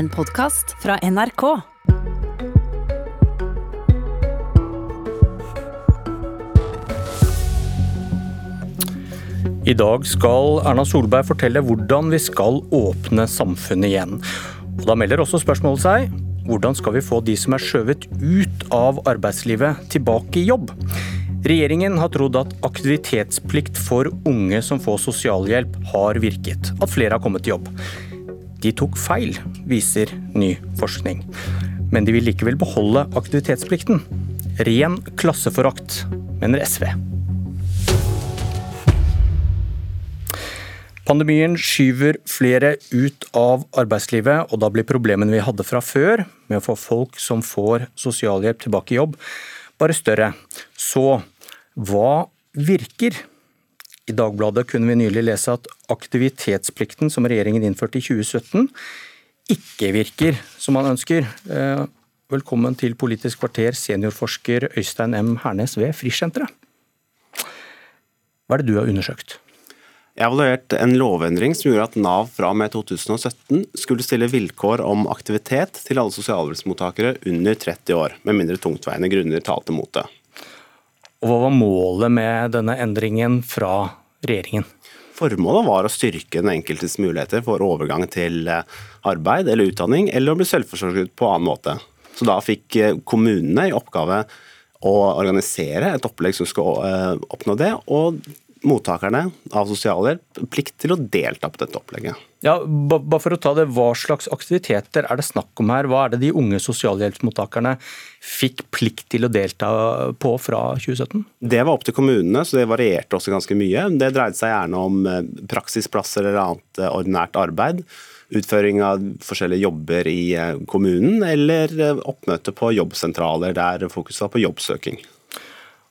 En podkast fra NRK. I dag skal Erna Solberg fortelle hvordan vi skal åpne samfunnet igjen. Og Da melder også spørsmålet seg hvordan skal vi få de som er skjøvet ut av arbeidslivet, tilbake i jobb? Regjeringen har trodd at aktivitetsplikt for unge som får sosialhjelp har virket, at flere har kommet i jobb. De tok feil, viser ny forskning. Men de vil likevel beholde aktivitetsplikten. Ren klasseforakt, mener SV. Pandemien skyver flere ut av arbeidslivet, og da blir problemene vi hadde fra før med å få folk som får sosialhjelp tilbake i jobb, bare større. Så hva virker? I Dagbladet kunne vi nylig lese at aktivitetsplikten som regjeringen innførte i 2017, ikke virker som man ønsker. Eh, velkommen til Politisk kvarter, seniorforsker Øystein M. Hernes ved Frischsenteret. Hva er det du har undersøkt? Jeg har evaluert en lovendring som gjorde at Nav fra og med 2017 skulle stille vilkår om aktivitet til alle sosialhjelpsmottakere under 30 år, med mindre tungtveiende grunner talte mot det. Og Hva var målet med denne endringen fra regjeringen? Formålet var å styrke den enkeltes muligheter for overgang til eh, arbeid eller utdanning, eller å bli selvforsørget på annen måte. Så da fikk eh, kommunene i oppgave å organisere et opplegg som skulle eh, oppnå det, og mottakerne av sosialhjelp plikt til å delta på dette opplegget. Ja, bare for å ta det, Hva slags aktiviteter er det snakk om her? Hva er det de unge sosialhjelpsmottakerne fikk plikt til å delta på fra 2017? Det var opp til kommunene, så det varierte også ganske mye. Det dreide seg gjerne om eh, praksisplasser eller annet eh, ordinært arbeid. Utføring av forskjellige jobber i eh, kommunen, eller oppmøte på jobbsentraler der fokuset var på jobbsøking.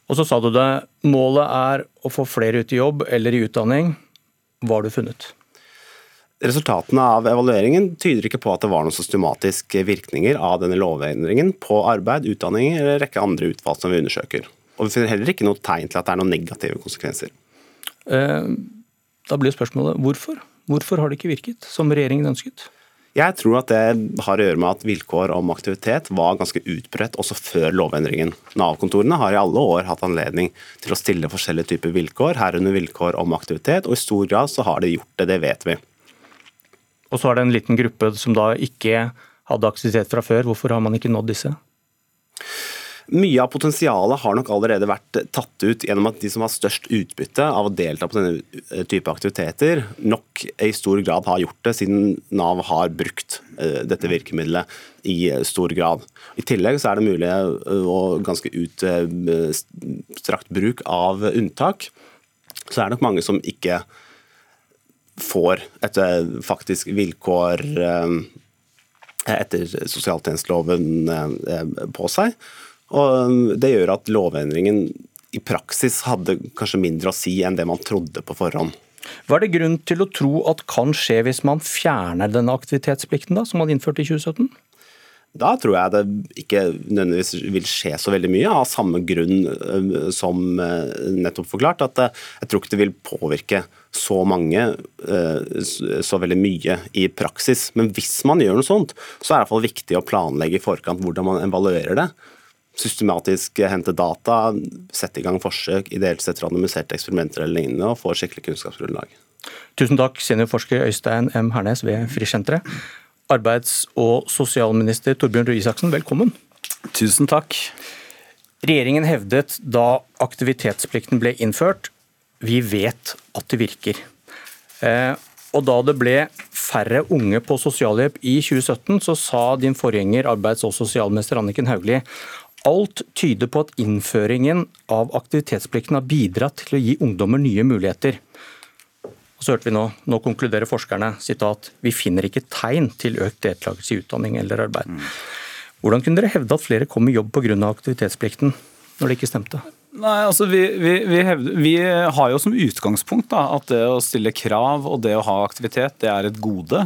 Og så sa du det, målet er å få flere ut i jobb eller i utdanning. Hva har du funnet? Resultatene av evalueringen tyder ikke på at det var noen systematiske virkninger av denne lovendringen på arbeid, utdanning eller en rekke andre utfall som vi undersøker. Og Vi finner heller ikke noe tegn til at det er noen negative konsekvenser. Eh, da blir spørsmålet hvorfor? Hvorfor har det ikke virket som regjeringen ønsket? Jeg tror at det har å gjøre med at vilkår om aktivitet var ganske utbredt også før lovendringen. Nav-kontorene har i alle år hatt anledning til å stille forskjellige typer vilkår, herunder vilkår om aktivitet, og i stor grad så har de gjort det, det vet vi. Og så er det en liten gruppe som da ikke hadde aktivitet fra før. Hvorfor har man ikke nådd disse? Mye av potensialet har nok allerede vært tatt ut gjennom at de som har størst utbytte av å delta på denne type aktiviteter, nok i stor grad har gjort det, siden Nav har brukt eh, dette virkemidlet i stor grad. I tillegg så er det mulig og ganske utstrakt bruk av unntak. Så er det nok mange som ikke får et eh, faktisk vilkår eh, etter sosialtjenesteloven på seg. Og Det gjør at lovendringen i praksis hadde kanskje mindre å si enn det man trodde på forhånd. Hva er det grunn til å tro at kan skje hvis man fjerner denne aktivitetsplikten da, som man innførte i 2017? Da tror jeg det ikke nødvendigvis vil skje så veldig mye, av samme grunn øh, som øh, nettopp forklart. At øh, jeg tror ikke det vil påvirke så mange så veldig mye i praksis. Men hvis man gjør noe sånt, så er det i hvert fall viktig å planlegge i forkant hvordan man evaluerer det systematisk hente data, sette i gang forsøk, ideelt sett randomiserte eksperimenter eller lignende, og få skikkelig kunnskapsgrunnlag. Tusen takk, seniorforsker Øystein M. Hernes ved Frischsenteret. Arbeids- og sosialminister Torbjørn Røe Isaksen, velkommen. Tusen takk. Regjeringen hevdet da aktivitetsplikten ble innført, vi vet at det virker. Eh, og da det ble færre unge på sosialhjelp i 2017, så sa din forgjenger arbeids- og sosialminister Anniken Hauglie Alt tyder på at innføringen av aktivitetsplikten har bidratt til å gi ungdommer nye muligheter. Og så hørte vi Nå nå konkluderer forskerne sitat, vi finner ikke tegn til økt deltakelse i utdanning eller arbeid. Hvordan kunne dere hevde at flere kom i jobb pga. aktivitetsplikten, når det ikke stemte? Nei, altså vi, vi, vi, hevde, vi, har jo som utgangspunkt da, at det å stille krav og det å ha aktivitet, det er et gode.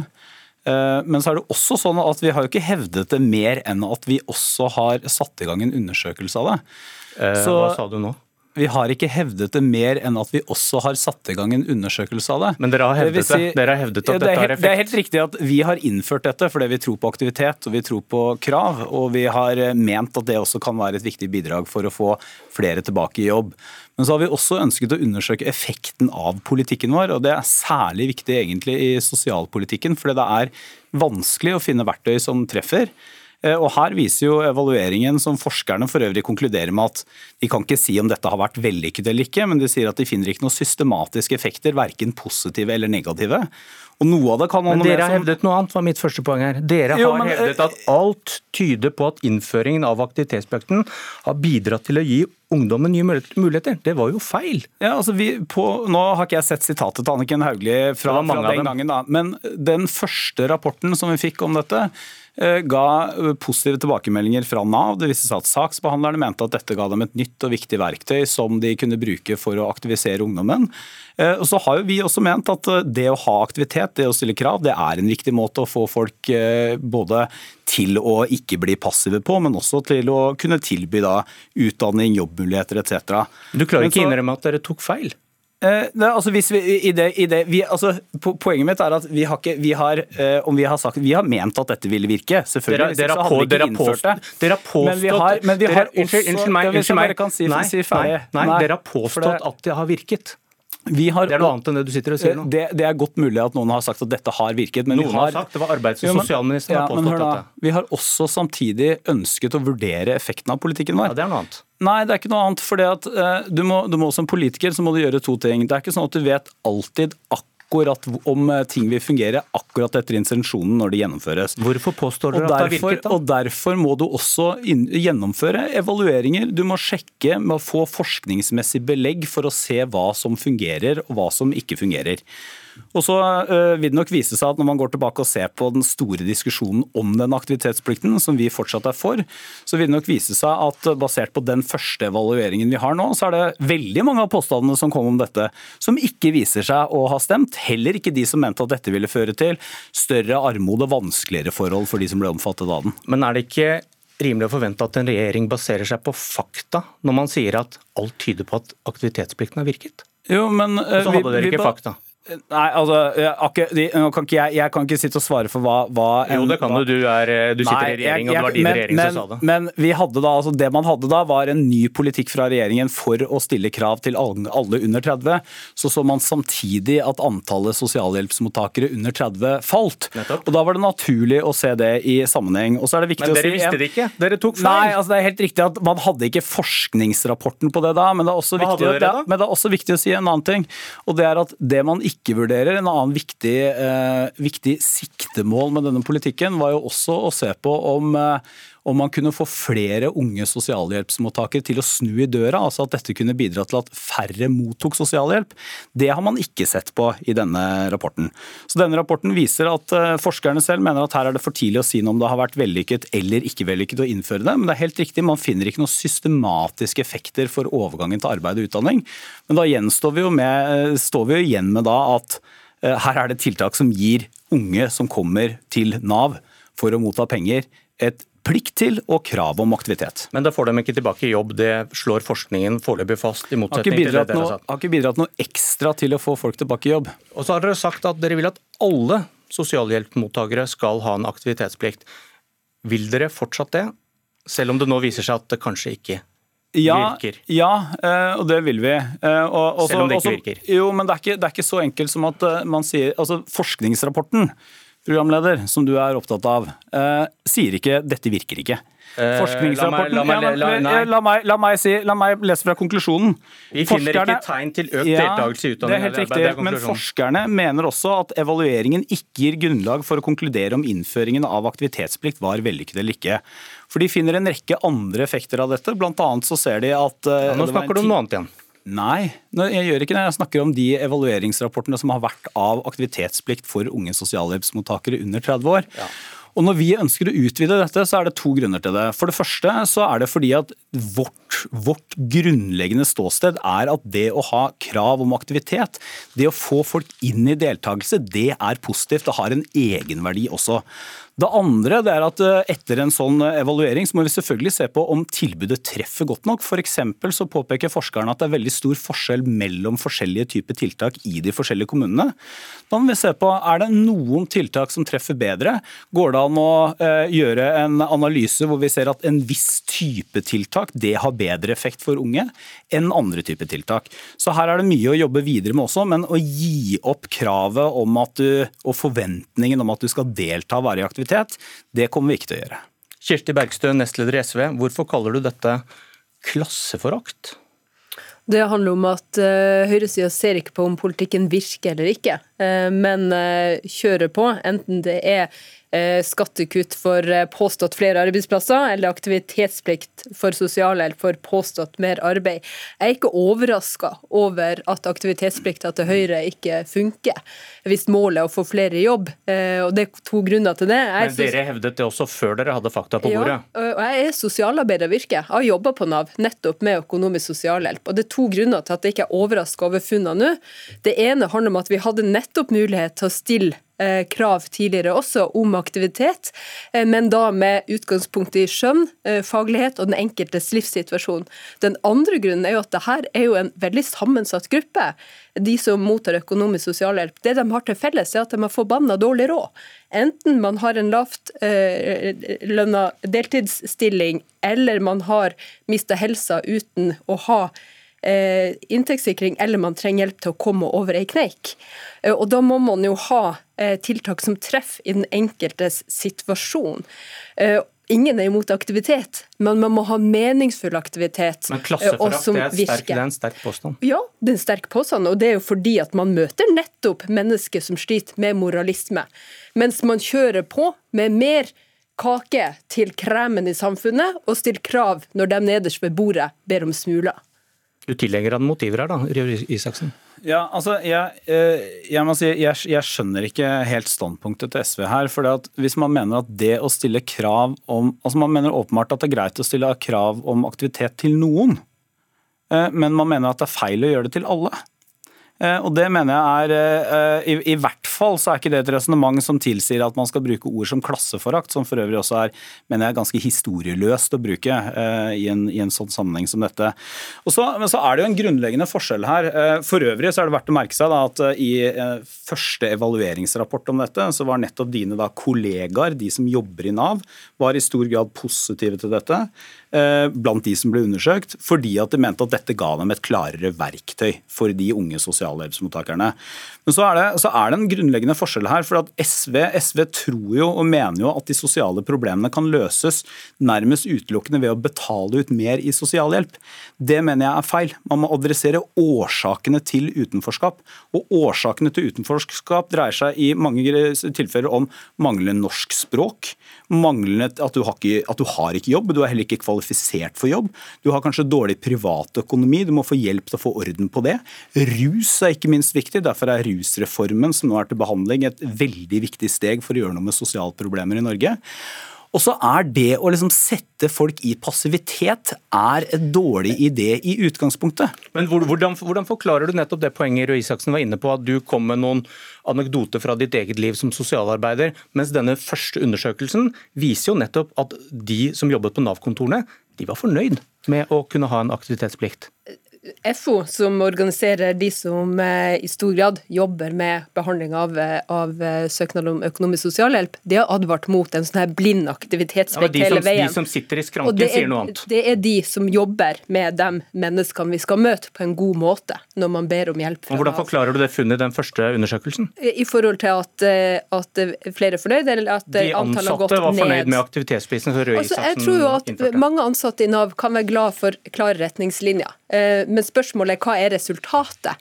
Eh, men så er det også sånn at vi har jo ikke hevdet det mer enn at vi også har satt i gang en undersøkelse av det. Eh, så, hva sa du nå? Vi har ikke hevdet det mer enn at vi også har satt i gang en undersøkelse av det. Men dere har hevdet det. Dere har hevdet at Ja, det, dette har effekt. det er helt riktig at vi har innført dette fordi vi tror på aktivitet og vi tror på krav. Og vi har eh, ment at det også kan være et viktig bidrag for å få flere tilbake i jobb. Men så har vi også ønsket å undersøke effekten av politikken vår, og det er særlig viktig egentlig i sosialpolitikken, fordi det er vanskelig å finne verktøy som treffer. Eh, Og Her viser jo evalueringen, som forskerne for øvrig konkluderer med at de kan ikke si om dette har vært vellykket eller ikke, men de sier at de finner ikke noen systematiske effekter, verken positive eller negative. Og noe av det kan man Men dere har hevdet noe annet, var mitt første poeng her. Dere Jo, har men, hevdet eh, at alt tyder på at innføringen av aktivitetsplikten har bidratt til å gi ungdommen nye muligheter. Det var jo feil. Ja, altså vi, på, nå har ikke jeg sett sitatet til Anniken Hauglie fra, fra den gangen, da. men den første rapporten som vi fikk om dette, eh, ga eh, positive tilbakemeldinger fra Nav. Det viste seg at saksbehandlerne mente at dette ga dem et nytt og viktig verktøy som de kunne bruke for å aktivisere ungdommen. Og så har jo vi også ment at det å ha aktivitet, det å stille krav, det er en viktig måte å få folk eh, både til å ikke bli passive på, men også til å kunne tilby da utdanning, jobbmuligheter etc. Du klarer ikke å innrømme at dere tok feil. Eh, altså hvis vi, i det, i det, vi, altså, poenget mitt er at vi har ikke vi har, eh, om vi har sagt, vi har ment at dette ville virke. Selvfølgelig. Dere- dere på- dere har påstått- dere har påstått Men vi har, men vi dere- har unnskyld, også- unnskyld meg, unnskyld meg. si, nei, si. Nei, nei, dere har påstått det- at det har virket. Vi har, Det er noe annet enn det du sitter og sier nå. det, det er godt mulig at noen har sagt at dette har virket. Men vi Noen har, har sagt, det var arbeids- og sosialministeren ja, men påstått da, dette. Vi har også samtidig ønsket å vurdere effekten av politikken vår. Ja, det er noe annet. Nei, det er ikke noe annet. For du, må, du må som politiker så må du gjøre to ting. Det er ikke sånn at du vet alltid akkurat om eh, ting vil fungere akkurat etter intensjonen når det gjennomføres. Hvorfor påstår dere at det har virket? da? og derfor må du også gjennomføre evalueringer. Du må sjekke med å få forskningsmessig belegg for å se hva som fungerer og hva som ikke fungerer. Og så øh, vil det nok vise seg at Når man går tilbake og ser på den store diskusjonen om den aktivitetsplikten, som vi fortsatt er for, så vil det nok vise seg at øh, basert på den første evalueringen vi har nå, så er det veldig mange av påstandene som kom om dette, som ikke viser seg å ha stemt. Heller ikke de som mente at dette ville føre til større armod og vanskeligere forhold for de som ble omfattet av den. Men er det ikke rimelig å forvente at en regjering baserer seg på fakta når man sier at alt tyder på at aktivitetsplikten har virket? Jo, men Og så hadde dere ikke fakta. Nei, altså, jeg, kan ikke jeg, jeg kan ikke sitte og svare for hva, hva Jo, det kan hva- du. Du, er, du sitter Nei, i regjering, og det var din men- regjering men, som sa det. Men vi hadde da, altså det man hadde da, var en ny politikk fra regjeringen for å stille krav til alle under 30. Så så man samtidig at antallet sosialhjelpsmottakere under 30 falt. Nettopp. Og Da var det naturlig å se det i sammenheng. Og så er det viktig Men å dere si visste det ikke. Dere tok feil. Nei, altså det er helt riktig at man hadde ikke forskningsrapporten på det da, men det er også, viktig, dere da? men det er også viktig å si en annen ting. Og det er at det man ikke vurderer, en annen viktig, eh, viktig siktemål med denne politikken, var jo også å se på om eh, om man kunne få flere unge sosialhjelpsmottakere til å snu i døra, altså at dette kunne bidra til at færre mottok sosialhjelp. Det har man ikke sett på i denne rapporten. Så denne rapporten viser at eh, forskerne selv mener at her er det for tidlig å si noe om det har vært vellykket eller ikke vellykket å innføre det, men det er helt riktig, man finner ikke noen systematiske effekter for overgangen til arbeid og utdanning. Men da gjenstår vi jo med, eh, står vi jo igjen med da at eh, her er det tiltak som gir unge som kommer til Nav for å motta penger, et plikt til og krav om aktivitet. Men da får de ikke tilbake i jobb. Det slår forskningen foreløpig fast, i motsetning til det dere noe, har sagt. har ikke bidratt noe ekstra til å få folk tilbake i jobb. Og så har dere sagt at dere vil at alle sosialhjelpmottakere skal ha en aktivitetsplikt. Vil dere fortsatt det, selv om det nå viser seg at det kanskje ikke Ja, virker? ja eh, og det vil vi. Eh, og, også, Selv om det ikke også- virker? Jo, men det er, ikke, det er ikke så enkelt som at eh, man sier Altså, forskningsrapporten, programleder, som du er opptatt av, eh, sier ikke 'dette virker ikke'. Forskningsrapporten la meg- la meg- la- nei. la, meg, la, meg si, lese fra konklusjonen. Vi finner Forskerne- ikke tegn til økt deltakelse i utdanning. Det er helt riktig, men forskerne mener også at evalueringen ikke gir grunnlag for å konkludere om innføringen av aktivitetsplikt var vellykket eller ikke. For de finner en rekke andre effekter av dette. Annet så ser de at eh, Ja, nå snakker du om noe annet igjen. Nei, jeg gjør ikke det. Jeg snakker om de evalueringsrapportene som har vært av aktivitetsplikt for unge sosialhjelpsmottakere under 30 år. Og Når vi ønsker å utvide dette, så er det to grunner til det. For det første så er det fordi at vårt, vårt grunnleggende ståsted er at det å ha krav om aktivitet, det å få folk inn i deltakelse, det er positivt. Det har en egenverdi også. Det andre det er at eh, etter en sånn evaluering så må vi selvfølgelig se på om tilbudet treffer godt nok. For så påpeker forskerne at det er veldig stor forskjell mellom forskjellige typer tiltak i de forskjellige kommunene. Da må vi se på er det noen tiltak som treffer bedre. Går det an å eh, gjøre en analyse hvor vi ser at en viss type tiltak det har bedre effekt for unge enn andre typer tiltak. Så her er det mye å jobbe videre med også, men å gi opp kravet om at du, og forventningen om at du skal delta og være i aktivitet aktivitet. Det kommer vi ikke til å gjøre. Kirsti Bergstø, nestleder i SV. Hvorfor kaller du dette klasseforakt? Det handler om at uh, høyresida ser ikke på om politikken virker eller ikke, uh, men uh, kjører på. Enten det er Eh, skattekutt for eh, påstått flere arbeidsplasser, eller aktivitetsplikt for sosialhjelp for påstått mer arbeid. Jeg er ikke overraska over at aktivitetsplikta til Høyre ikke funker, hvis målet er å få flere i jobb. Eh, og Det er to grunner til det. Jeg Men Dere hevdet det også før dere hadde fakta på bordet? Ja, og jeg er sosialarbeider virke. Jeg har jobba på Nav nettopp med økonomisk sosialhjelp. Og Det er to grunner til at jeg ikke er overraska over funnene nå. Det ene handler om at vi hadde nettopp mulighet til å stille Eh, krav tidligere også om aktivitet, eh, men da med utgangspunkt i skjønn, eh, faglighet og den enkeltes livssituasjon. Den andre grunnen er jo at dette er jo en veldig sammensatt gruppe. De som mottar økonomisk sosialhjelp. Det de har til felles, er at de har forbanna dårlig råd. Enten man har en lavt eh, lønna deltidsstilling, eller man har mista helsa uten å ha eh, inntektssikring, eller man trenger hjelp til å komme over ei kneik. Eh, og da må man jo ha eh, tiltak som treffer i den enkeltes situasjon. Eh, ingen er imot aktivitet, men man må ha meningsfull aktivitet. Men klasseforakt det er, en sterk påstand? Ja, det er en sterk påstand. Og det er jo fordi at man møter nettopp mennesker som sliter med moralisme. Mens man kjører på med mer kake til kremen i samfunnet, og stiller krav når de nederst ved bordet ber om smuler. Du tilhenger av motiver her, da, Røe Isaksen? Ja, altså, jeg, eh, jeg, må si, jeg, jeg, skjønner ikke helt standpunktet til SV her. for Hvis man mener at det å stille krav om altså Man mener åpenbart at det er greit å stille krav om aktivitet til noen, eh, men man mener at det er feil å gjøre det til alle. Eh, og det mener jeg er i, i hvert fall så er ikke det et resonnement som tilsier at man skal bruke ord som klasseforakt, som for øvrig også er mener jeg, ganske historieløst å bruke uh, i, en, i, en, sånn sammenheng som dette. Så, men så er det jo en grunnleggende forskjell her. Uh, for øvrig så er det verdt å merke seg da, at uh, i første evalueringsrapport om dette, så var nettopp dine da, kollegaer, de som jobber i Nav, var i stor grad positive til dette blant de som ble undersøkt, fordi at de mente at dette ga dem et klarere verktøy for de unge sosialhjelpsmottakerne. Men så er det, så er det en grunnleggende forskjell her. for SV, SV tror jo og mener jo at de sosiale problemene kan løses nærmest utelukkende ved å betale ut mer i sosialhjelp. Det mener jeg er feil. Man må adressere årsakene til utenforskap. Og årsakene til utenforskap dreier seg i mange tilfeller om manglende norsk språk, manglende at du, har ikke, at du har ikke jobb, du er heller ikke kvalifisert for jobb. Du har kanskje dårlig privatøkonomi, du må få hjelp til å få orden på det. Rus er ikke minst viktig, derfor er rusreformen som nå er til behandling et veldig viktig steg for å gjøre noe med sosialproblemer i Norge. Og så er det å liksom sette folk i passivitet er en dårlig idé i utgangspunktet. Men hvordan, hvordan forklarer du nettopp det poenget Røe Isaksen var inne på, at du kom med noen anekdoter fra ditt eget liv som sosialarbeider, mens denne første undersøkelsen viser jo nettopp at de som jobbet på Nav-kontorene, de var fornøyd med å kunne ha en aktivitetsplikt? FO, som organiserer de som eh, i stor grad jobber med behandling av, eh, av eh, søknad om økonomisk sosialhjelp, de har advart mot en sånn her blind aktivitetsvekt ja, hele veien. De som sitter i skranken, sier noe annet. Det er de som jobber med de menneskene vi skal møte på en god måte når man ber om hjelp. Fra hvordan forklarer du det funnet i den første undersøkelsen? I forhold til at, at flere er fornøyd, eller at antallet har gått ned? De ansatte var fornøyd med aktivitetsprisen, så Røe altså, Jeg tror jo at innførte. mange ansatte i Nav kan være glad for klare retningslinjer. Men spørsmålet er hva er resultatet?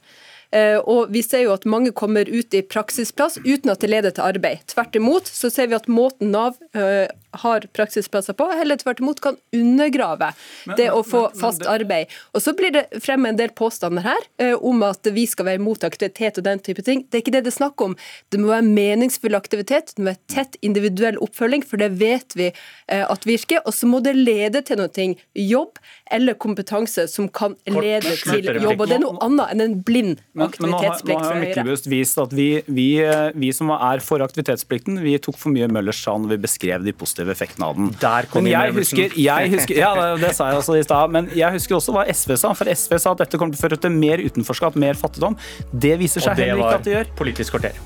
Eh, og vi ser jo at mange kommer ut i praksisplass uten at det leder til arbeid. Tvert imot så ser vi at måten Nav eh, har praksisplasser på, heller tvert imot kan undergrave det å få fast arbeid. Og Så blir det fremme en del påstander her eh, om at vi skal være imot aktivitet og den type ting. Det er ikke det det er snakk om. Det må være meningsfull aktivitet, det må være tett individuell oppfølging, for det vet vi eh, at virker. Og så må det lede til noe, jobb eller kompetanse som kan lede til jobb. Og det er noe annet enn en blind aktivitetsplikt fra Høyre. Myklebust vist at vi, vi, vi, som er for aktivitetsplikten, vi tok for mye Møllers sa når vi beskrev de positive effektene av den. Der kom men jeg husker, jeg husker, ja, det, det sa jeg også i stad. Men jeg husker også hva SV sa. For SV sa at dette kommer til å føre til mer utenforskap, mer fattigdom. Det viser seg heller ikke at det gjør. Politisk kvarter.